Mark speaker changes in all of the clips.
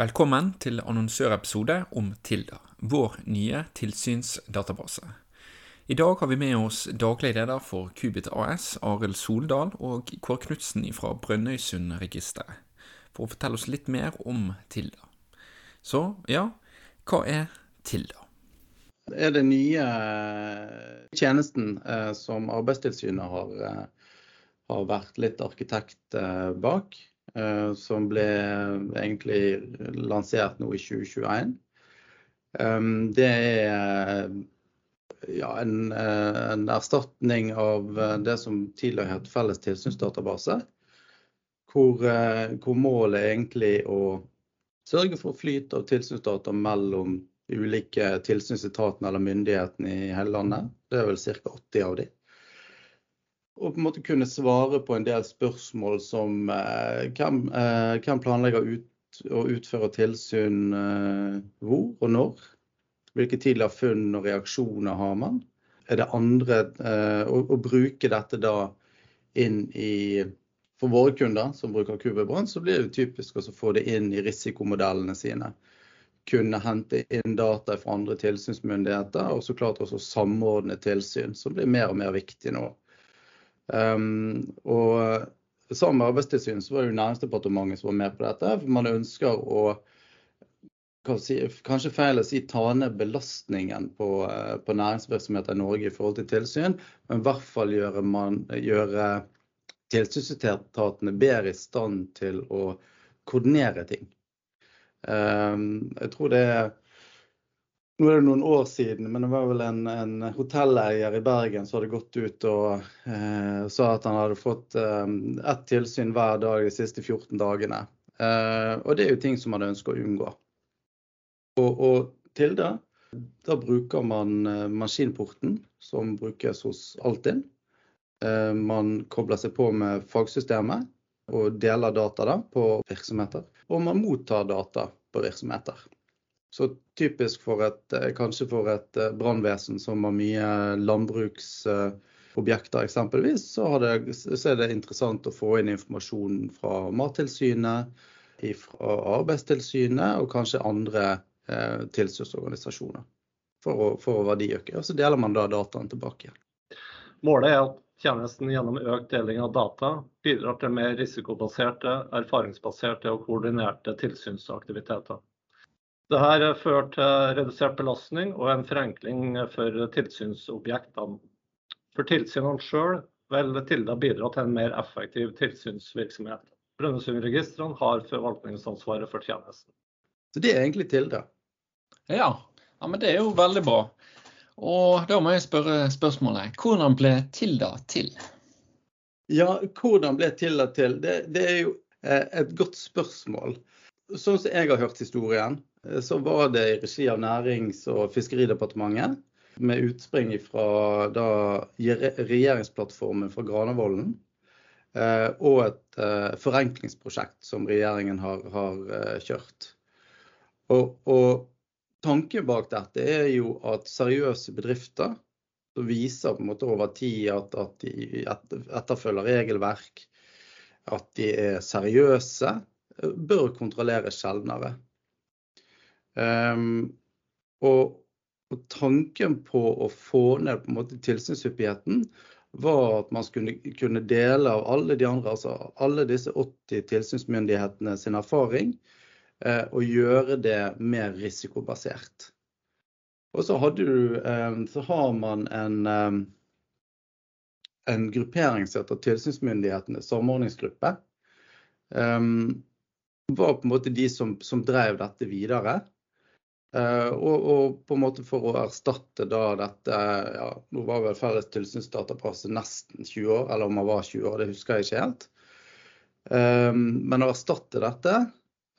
Speaker 1: Velkommen til annonsørepisode om Tilda, vår nye tilsynsdatabase. I dag har vi med oss daglig leder for Kubit AS, Arild Soldal, og Kåre Knutsen fra Brønnøysundregisteret, for å fortelle oss litt mer om Tilda. Så ja, hva er Tilda?
Speaker 2: Det er den nye eh, tjenesten eh, som Arbeidstilsynet har, eh, har, vært litt arkitekt bak. Eh, som ble egentlig lansert nå i 2021. Um, det er ja, en, en, erstatning av det som tidligere het Felles tilsynsdatabase. Hvor, hvor målet er egentlig å sørge for flyt av tilsynsdata mellom ulike tilsynsetatene eller myndighetene i hele landet. Det er vel ca. 80 av de. Og på en måte kunne svare på en del spørsmål som eh, hvem, eh, hvem, planlegger ut, å utføre tilsyn eh, hvor og når? Hvilke tidligere funn og reaksjoner har man? Er det andre å, å, bruke dette da inn i For våre kunder som bruker QB-brann, så blir det typisk å få det inn i risikomodellene sine kunne hente inn data fra andre tilsynsmyndigheter, og så klart også samordne tilsyn, som blir mer og mer viktig nå. Um, og Sammen med Arbeidstilsynet så var det jo Næringsdepartementet som var med på dette. for Man ønsker å si, kanskje feil å si ta ned belastningen på, på næringsvirksomheter i Norge i forhold til tilsyn, men i hvert fall gjøre, man, gjøre tilsynsetatene bedre i stand til å koordinere ting. Um, jeg tror det er nå er det noen år siden, men det var vel en, en hotelleier i Bergen som hadde gått ut og eh, sa at han hadde fått eh, ett tilsyn hver dag de siste 14 dagene. Eh, og det er jo ting som man ønsker å unngå. Og, og til det, da bruker man eh, maskinporten som brukes hos Altinn. Eh, man kobler seg på med fagsystemet og deler data da, på virksomheter. Og man mottar data på virksomheter. Så typisk for et, eh, kanskje for et eh, brannvesen som har mye landbruksobjekter eksempelvis, så, det, så, er det interessant å få inn informasjon fra Mattilsynet, fra Arbeidstilsynet og kanskje andre eh, tilsynsorganisasjoner for å, for å verdiøke. Og så deler man da dataen tilbake igjen.
Speaker 3: Målet er at tjenesten gjennom økt deling av data bidrar til mer risikobaserte, erfaringsbaserte og koordinerte tilsynsaktiviteter. Dette fører til redusert belastning og en forenkling for tilsynsobjektene. For tilsynene sjøl vil Tilda bidra til en mer effektiv tilsynsvirksomhet. Brønnøysundregistrene har forvaltningsansvaret for tjenesten.
Speaker 2: Så det er egentlig Tilda?
Speaker 1: Ja. ja, men det er jo veldig bra. Og da må jeg spørre spørsmålet hvordan ble Tilda til?
Speaker 2: Ja, hvordan ble Tilda til? Det, det er jo eh, et godt spørsmål. Sånn som jeg har hørt historien, så var det i regi av Nærings- og fiskeridepartementet. Med utspring fra da, regjeringsplattformen fra Granavolden. Eh, og et forenklingsprosjekt som regjeringen har, har kjørt. Og, og tanken bak dette er jo at seriøse bedrifter som viser på en måte over tid at, at de etterfølger regelverk, at de er seriøse, bør kontrolleres sjeldnere. Um, og, og, tanken på å få ned på en måte tilsynshyppigheten var at man skulle kunne dele av alle de andre, altså alle disse 80 tilsynsmyndighetene sin erfaring Eh, og gjøre det mer risikobasert. Og så, du, eh, så har man en, eh, en gruppering som heter Tilsynsmyndighetenes samordningsgruppe. var på en måte de som, som drev dette videre. Og, og, på en måte for å erstatte da dette ja, Nå var vel felles tilsynsdatabase nesten 20 år, eller om man var 20 år, det husker jeg ikke helt. men å erstatte dette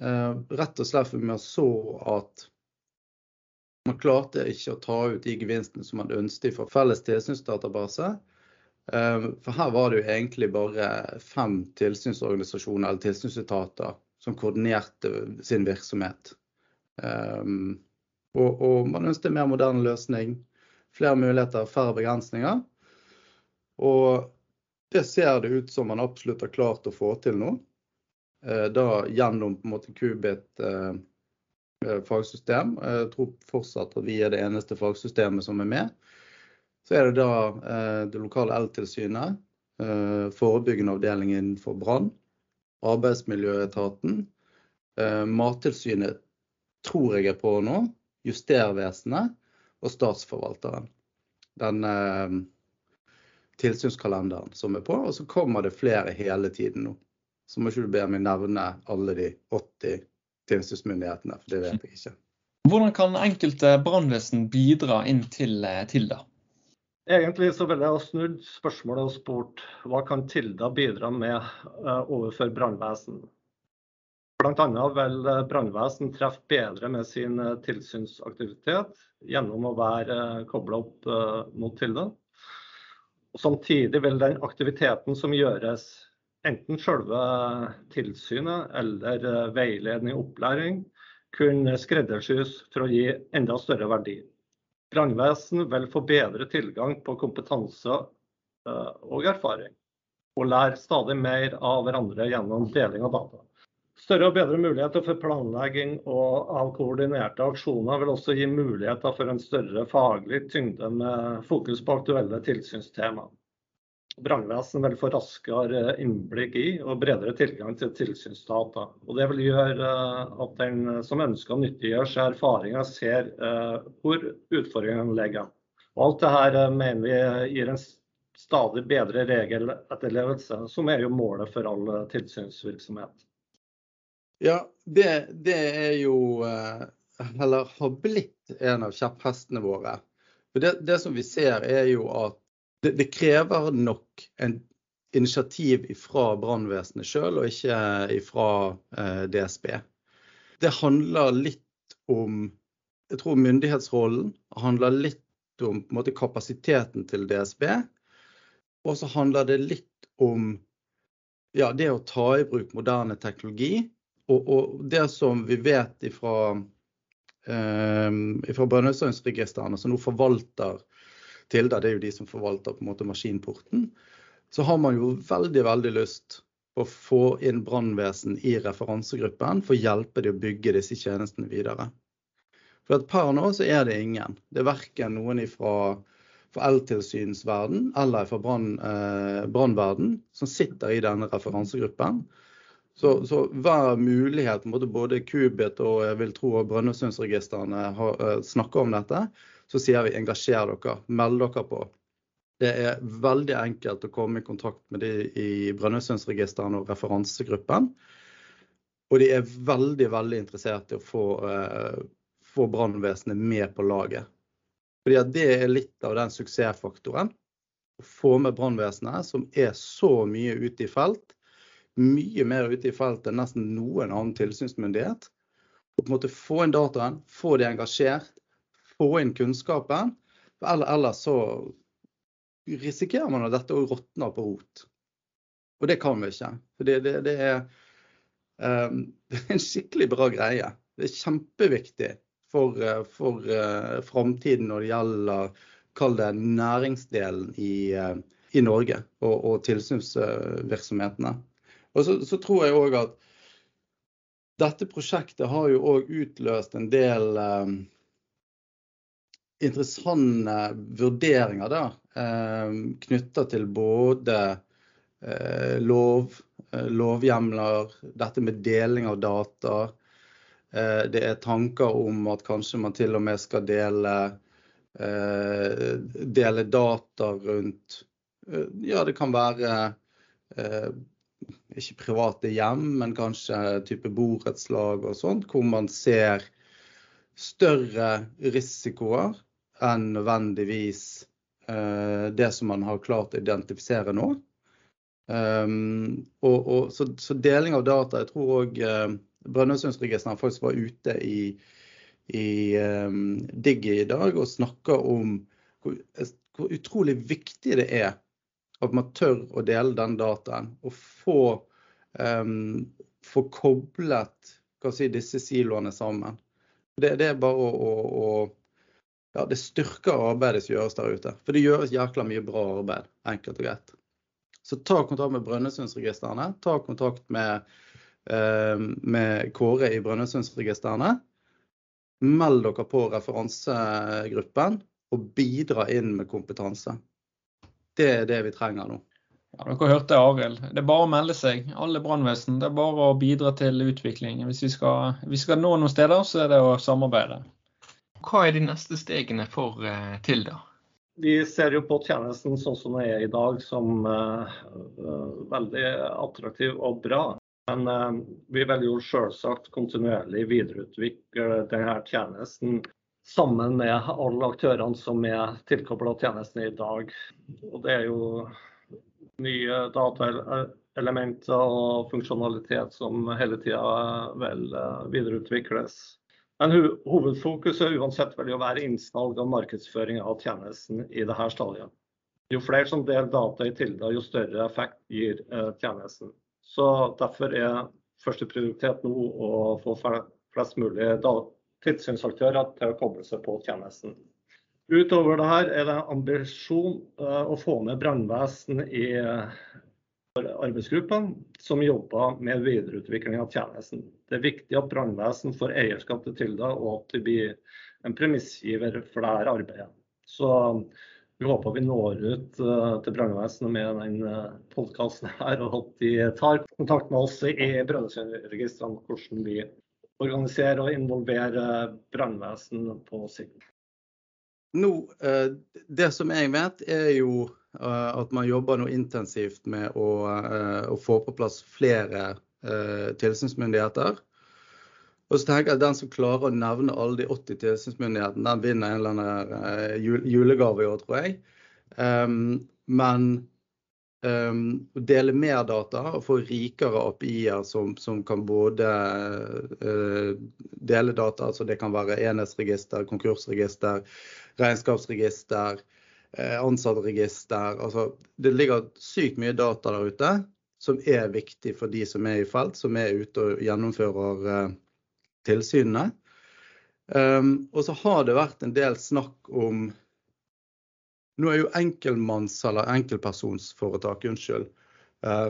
Speaker 2: Eh, rett og slett fordi man så at man klarte ikke å ta ut de gevinstene som man ønsket fra felles tilsynsdatabase. Eh, for her var det jo egentlig bare fem tilsynsorganisasjoner eller tilsynsetater som koordinerte sin virksomhet. Eh, og, og man ønsket en mer moderne løsning. Flere muligheter, færre begrensninger. Og det ser det ut som man absolutt har klart å få til nå. Eh, da gjennom på en måte Qubit eh, fagsystem. Jeg tror fortsatt at vi er det eneste fagsystemet som er med. Så er det da det lokale eltilsynet, forebyggende avdeling innenfor brann, arbeidsmiljøetaten, Mattilsynet tror jeg er på nå, Justervesenet og Statsforvalteren. Den tilsynskalenderen som er på, og så kommer det flere hele tiden nå. Så må ikke du be meg nevne alle de 80 tilsynsmyndighetene, for det vet jeg ikke.
Speaker 1: Hvordan kan enkelte brannvesen bidra inn til Tilda?
Speaker 3: Egentlig så ville jeg ha snudd spørsmålet og spurt hva kan Tilda bidra med overfor brannvesen? Annet vil brannvesen treffe bedre med sin tilsynsaktivitet gjennom å være koblet opp mot Tilda. Samtidig vil den aktiviteten som gjøres, enten selve tilsynet eller veiledning og opplæring, kunne skreddersys for å gi enda større verdi. Brannvesen vil få bedre tilgang på kompetanse og erfaring, og lære stadig mer av hverandre gjennom deling av data. Større og bedre muligheter for planlegging og av koordinerte aksjoner vil også gi muligheter for en større faglig tyngde med fokus på aktuelle tilsynstema. Brannvesenet vil få raskere innblikk i og bredere tilgang til tilsynsdata, og det vil gjøre at den som ønsker å nyttiggjøre seg erfaringer ser hvor utfordringene ligger. Alt dette mener vi gir en stadig bedre regeletterlevelse, som er jo målet for all tilsynsvirksomhet.
Speaker 2: Ja, det er jo, eller har blitt en av kjepphestene våre. For det som vi ser er jo at det krever nok en initiativ fra brannvesenet selv, og ikke fra DSB. Det handler litt om, jeg tror myndighetsrollen, handler litt om måte kapasiteten til DSB. Og så handler det litt om, ja, det å ta i bruk moderne teknologi. Og det som vi vet fra Brønnøysundregistrene, som nå forvalter Tilda, det er jo de som forvalter på en måte maskinporten. Så har man jo veldig, veldig lyst å få inn brannvesen i referansegruppen for å hjelpe dem å bygge disse tjenestene videre. For per nå så er det ingen. Det er verken noen fra eltilsynsverden eller fra brannverden som sitter i denne referansegruppen. Så hver mulighet, både Kubit og jeg vil tro Brønnøysundregistrene snakker om dette, så sier vi engasjer dere, meld dere på. Det er veldig enkelt å komme i kontakt med de i Brønnøysundregistrene og referansegruppen. Og de er veldig, veldig interessert i å få brannvesenet med på laget. Fordi det er litt av den suksessfaktoren. Å få med brannvesenet som er så mye ute i felt, mye mer ute i felt enn nesten noen annen tilsynsmyndighet. Og på en måte få inn dataen, få de engasjert, få inn kunnskapen. For ellers så risikerer man at dette råtner på rot. Og det kan vi ikke. For det er en skikkelig bra greie. Det er kjempeviktig for fremtiden når det gjelder, kall det næringsdelen i Norge og tilsynsvirksomhetene. Og så tror jeg også at dette prosjektet har jo òg utløst en del interessante vurderinger da, knyttet til både lovhjemler, dette med deling av data. Det er tanker om at kanskje man til og med skal dele data rundt, ja, det kan være ikke private hjem, men kanskje type borettslag og sånt, hvor man ser større risikoer enn nødvendigvis det som man har klart å identifisere nå. Så deling av data, jeg tror også Brønnøysundregistrene faktisk var ute i Digi i dag og snakket om hvor utrolig viktig det er at man tør å dele den dataen og få koblet disse siloene sammen. Det er bare å, ja, det styrker arbeidet som gjøres der ute, for det gjøres jækla mye bra arbeid, enkelt og greit. Så ta kontakt med Brønnøysundregistrene, ta kontakt med Kåre i Brønnøysundregistrene. meld dere på referansegruppen og bidra inn med kompetanse. Det er det vi trenger nå.
Speaker 4: Ja, dere hørte Arild. Det er bare å melde seg. Alle brannvesen. Det er bare å bidra til utvikling. Hvis vi skal, hvis vi skal nå noen steder, så er det å samarbeide.
Speaker 1: Hva er de neste stegene for til da?
Speaker 3: Vi ser jo på tjenesten sånn som den er i dag som eh, veldig attraktiv og bra. Men eh, vi vil jo selvsagt kontinuerlig videreutvikle denne tjenesten sammen med alle aktørene som er tilkobla tjenesten i dag. Og det er jo nye dataelementer og funksjonalitet som hele tida vil eh, videreutvikles. Men hovedfokuset uansett vil jo være innsalg og markedsføring av tjenesten i dette stadiet. Jo flere som deler data i Tilda, jo større effekt gir eh, tjenesten. Så Derfor er første prioritet nå å få flest mulig tilsynsaktører til å koble seg på tjenesten. Utover det her er det ambisjon uh, å få med brannvesen i uh, arbeidsgruppen som jobber med videreutvikling av tjenesten. Det er viktig at brannvesen får eierskap til Tilda, og at de blir en premissgiver for dette arbeidet. Så vi håper vi når ut uh, til brannvesenet med den uh, podkasten her, og at de tar kontakt med oss i Brønnøysundregistrene hvordan vi organiserer og involverer brannvesen på sikt.
Speaker 2: Nå, eh, det som jeg vet, er jo eh, at man jobber nå intensivt med å, eh, å få på plass flere tilsynsmyndigheter. Og så tenker jeg at Den som klarer å nevne alle de 80 tilsynsmyndighetene, den vinner en eller annen julegave i år, tror jeg. Ehm, men um, dele mer data og få rikere API-er som, som, kan både uh, dele data, altså det kan være enhetsregister, konkursregister, regnskapsregister, uh, ansattregister. Altså, det ligger sykt mye data der ute som er viktig for de som er i felt, som er ute og gjennomfører uh, tilsynene. Um, og så har det vært en del snakk om Nå er jo enkeltmanns- eller enkeltpersonsforetak, unnskyld, uh,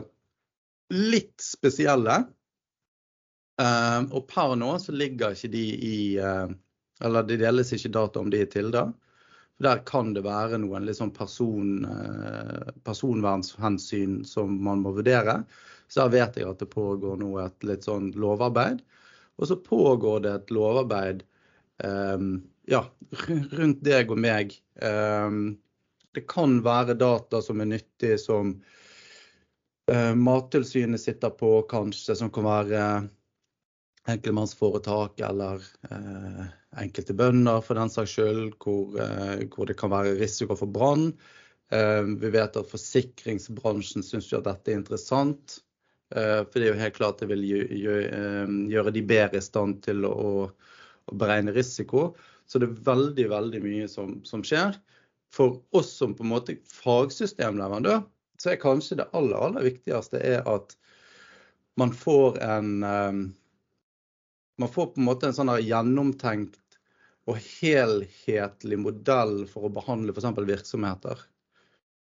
Speaker 2: litt spesielle. Uh, og per nå så ligger ikke de i eller det deles ikke data om de i Tilda. For der kan det være noen liksom person, eh, personvernhensyn som man må vurdere. Så der vet jeg at det pågår nå et litt sånn lovarbeid. Og så pågår det et lovarbeid ja, rundt deg og meg. Det kan være data som er nyttig, som uh, Mattilsynet sitter på, kanskje, som kan være enkeltmannsforetak eller eh, enkelte bønder for den saks skyld, hvor, eh, hvor, det kan være risiko for brann. Eh, vi vet at forsikringsbransjen syns at dette er interessant. Eh, for det er jo helt klart det vil eh, gjøre de bedre i stand til å, å, beregne risiko. Så det er veldig, veldig mye som, som skjer. For oss som på en måte fagsystemleverandør, så er kanskje det aller, aller viktigste at man får en eh, man får på en måte en sånn gjennomtenkt og helhetlig modell for å behandle f.eks. virksomheter.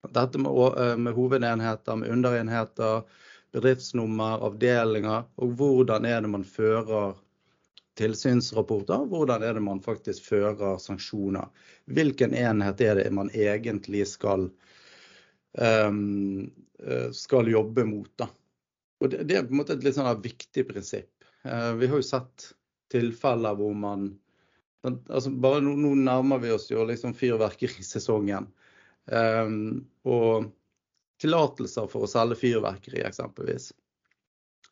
Speaker 2: Dette med, eh, med, hovedenheter, med underenheter, bedriftsnummer, avdelinger. Og hvordan er det man fører tilsynsrapporter? Hvordan er det man faktisk fører sanksjoner? Hvilken enhet er det man egentlig skal, um, skal jobbe mot? Da? Og det, er på en måte et litt sånn viktig prinsipp. Eh, vi har jo sett tilfeller hvor man altså bare nå, nå, nærmer vi oss jo liksom fyrverkerisesongen. Um, og tillatelser for å selge fyrverkeri, eksempelvis.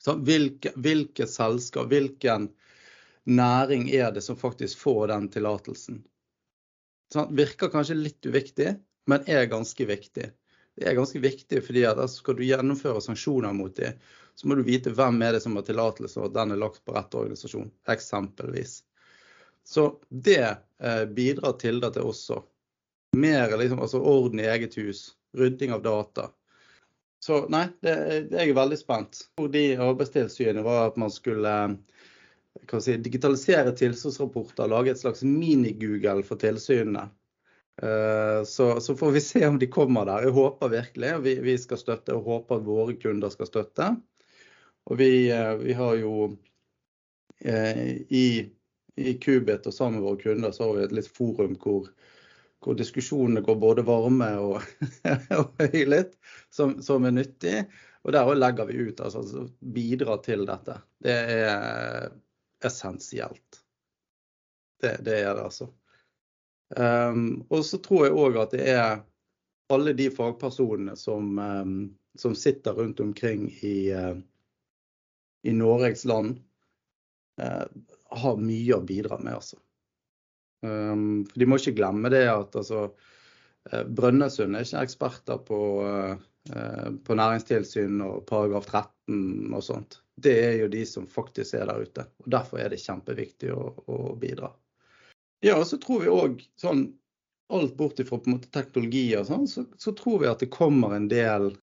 Speaker 2: Så hvilke, hvilke selskap, hvilken næring er det som faktisk får den tillatelsen? Sånn, virker kanskje litt uviktig, men er ganske viktig. Det er ganske viktig fordi at altså, skal du gjennomføre sanksjoner mot dem, så må du vite hvem er det som har tillatelse, og at den er lagt på rett organisasjon, eksempelvis. Så det eh, bidrar til det også. Mer liksom, altså orden i eget hus, rydding av data. Så nei, det, det er jeg veldig spent. De arbeidstilsynene var at man skulle si, digitalisere tilsynsrapporter, lage et slags mini-Google for tilsynene. Eh, så, så, får vi se om de kommer der. Jeg håper virkelig. Vi, vi skal støtte og håper at våre kunder skal støtte. Og vi, eh, vi har jo eh, i, i Kubit og sammen med våre kunder så har vi et litt forum hvor, hvor diskusjonene går både varme og, og høylytt, som, som, er nyttig. Og der legger vi ut, altså bidrar til dette. Det er essensielt. Det, det er det, altså. Um, og så tror jeg òg at det er alle de fagpersonene som, um, som sitter rundt omkring i, uh, i Norges land, uh, har mye å bidra med, altså. Um, for de må ikke glemme det at altså, uh, Brønnøysund er ikke eksperter på, på næringstilsyn og paragraf 13 og sånt. Det er jo de som faktisk er der ute. og Derfor er det kjempeviktig å, å bidra. Ja, og så tror vi òg sånn alt bort ifra måte teknologi og sånn, så, så, tror vi at det kommer en del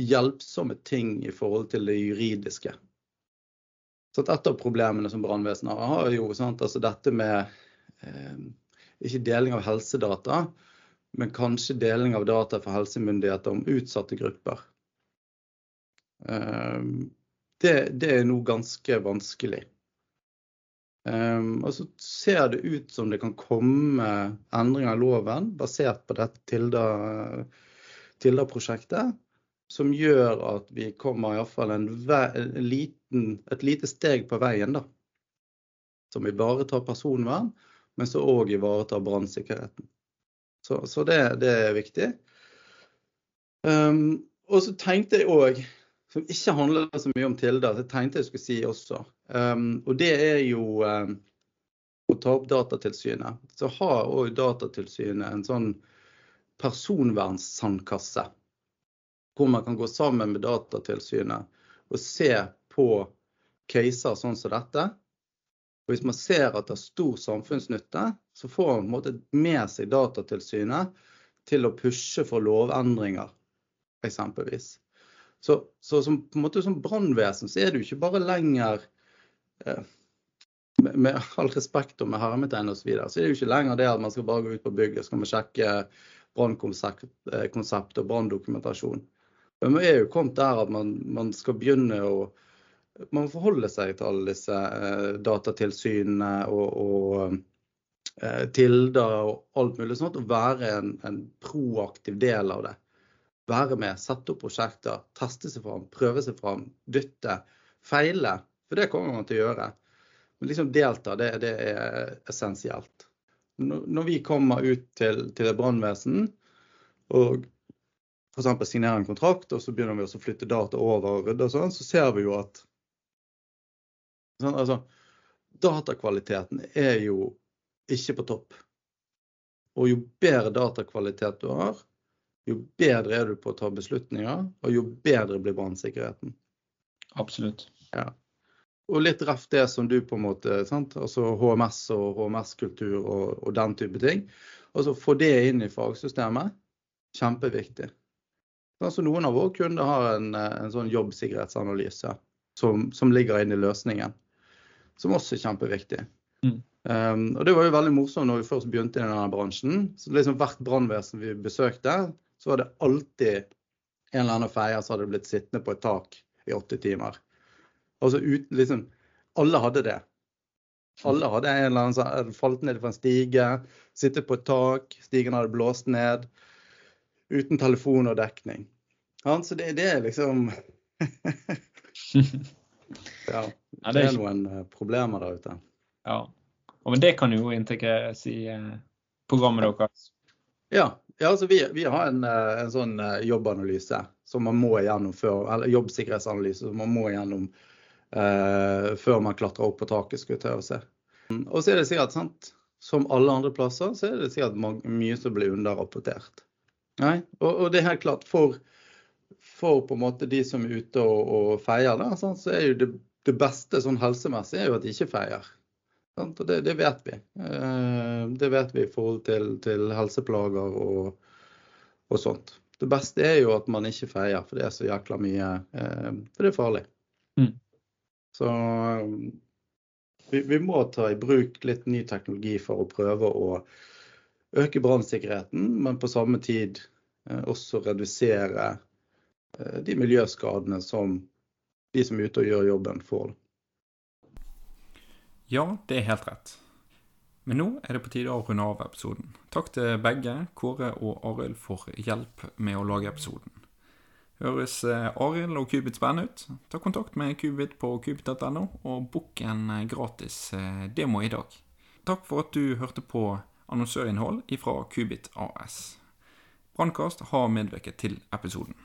Speaker 2: hjelpsomme ting i forhold til det juridiske. Så et av problemene som brannvesenet har, har jo sant, altså dette med eh, ikke deling av helsedata, men kanskje deling av data for helsemyndigheter om utsatte grupper. Eh, det, det, er nå ganske vanskelig. Um, og så ser det ut som det kan komme endringer i loven basert på dette Tilda-prosjektet, som gjør at vi kommer iallfall et lite steg på veien. da, Som ivaretar personvern, men som òg ivaretar brannsikkerheten. Så, så det, det, er viktig. Um, og så tenkte jeg òg som ikke handler så mye om Tilda, så tenkte jeg skulle si også. Um, og det er jo um, å ta opp Datatilsynet. Så har òg Datatilsynet en sånn personvernssandkasse. Hvor man kan gå sammen med Datatilsynet og se på caser sånn som dette. Og hvis man ser at det er stor samfunnsnytte, så får man på en måte med seg Datatilsynet til å pushe for lovendringer, eksempelvis. Så, så som, på en måte som brannvesen så er det jo ikke bare lenger eh, med, all respekt og med hermetegn osv. Så, videre, så er det jo ikke lenger det at man skal bare gå ut på bygget skal man sjekke brannkonsept eh, og branndokumentasjon. Men man er jo kommet der at man, man, skal begynne å man forholder seg til alle disse eh, datatilsynene og, og eh, tilder og alt mulig sånt, og være en, en proaktiv del av det være med, sette opp prosjekter, teste seg fram, prøve seg fram, dytte, feile. For det kommer man til å gjøre. Men liksom delta, det, det er essensielt. Når vi kommer ut til, til et brannvesen og f.eks. signerer en kontrakt, og så begynner vi å flytte data over og rydde og sånn, så ser vi jo at sånn, altså, datakvaliteten er jo ikke på topp. Og jo bedre datakvalitet du har, jo bedre er du på å ta beslutninger, og jo bedre blir brannsikkerheten.
Speaker 4: Absolutt.
Speaker 2: Ja. Og litt ref det som du på en måte sant? Altså HMS og HMS-kultur og, og, den type ting. Altså Få det inn i fagsystemet. Kjempeviktig. Altså, noen av våre kunder har en, en sånn jobbsikkerhetsanalyse som, som, ligger inne i løsningen. Som også er kjempeviktig. Mm. Um, og Det var jo veldig morsomt når vi først begynte i denne bransjen. så liksom Hvert brannvesen vi besøkte, så var det alltid en eller annen feier som hadde blitt sittende på et tak i åtte timer. Altså ut, liksom, Alle hadde det. Alle hadde en eller annen som hadde falt ned fra en stige, sittet på et tak, stigen hadde blåst ned. Uten telefon og dekning. Ja, så det, det er liksom Ja. Det er noen eh, problemer der ute.
Speaker 4: Ja. Men det kan jo integreres i eh, programmet deres?
Speaker 2: Ja, ja, altså vi, vi har en, eh, en, sånn jobbanalyse som man må igjennom før, eller jobbsikkerhetsanalyse som man må igjennom eh, før man klatrer opp på taket. skulle jeg seg. Og så er det sikkert sant, som alle andre plasser, så er det sikkert mye som blir underrapportert. Nei? Og, og, det er helt klart, for, for på en måte de som er ute og, og feier, da, sånn, så er jo det, det beste sånn helsemessig er jo at de ikke feier. Og det, det, vet vi. Eh, det vet vi i forhold til, til helseplager og, og, sånt. Det beste er jo at man ikke feier, for det er så jækla mye eh, For det er farlig. Mm. Så vi, vi, må ta i bruk litt ny teknologi for å prøve å øke brannsikkerheten, men på samme tid eh, også redusere de miljøskadene som de som er ute og gjør jobben, får.
Speaker 1: Ja, det er helt rett. Men nå er det på tide å runde av episoden. Takk til begge, Kåre og Arild, for hjelp med å lage episoden. Høres eh, Arild og Kubit spennende ut? Ta kontakt med Kubit på kubit.no, og book en eh, gratis eh, demo i dag. Takk for at du hørte på annonsørinnhold fra Kubit AS. Brannkast har medvirket til episoden.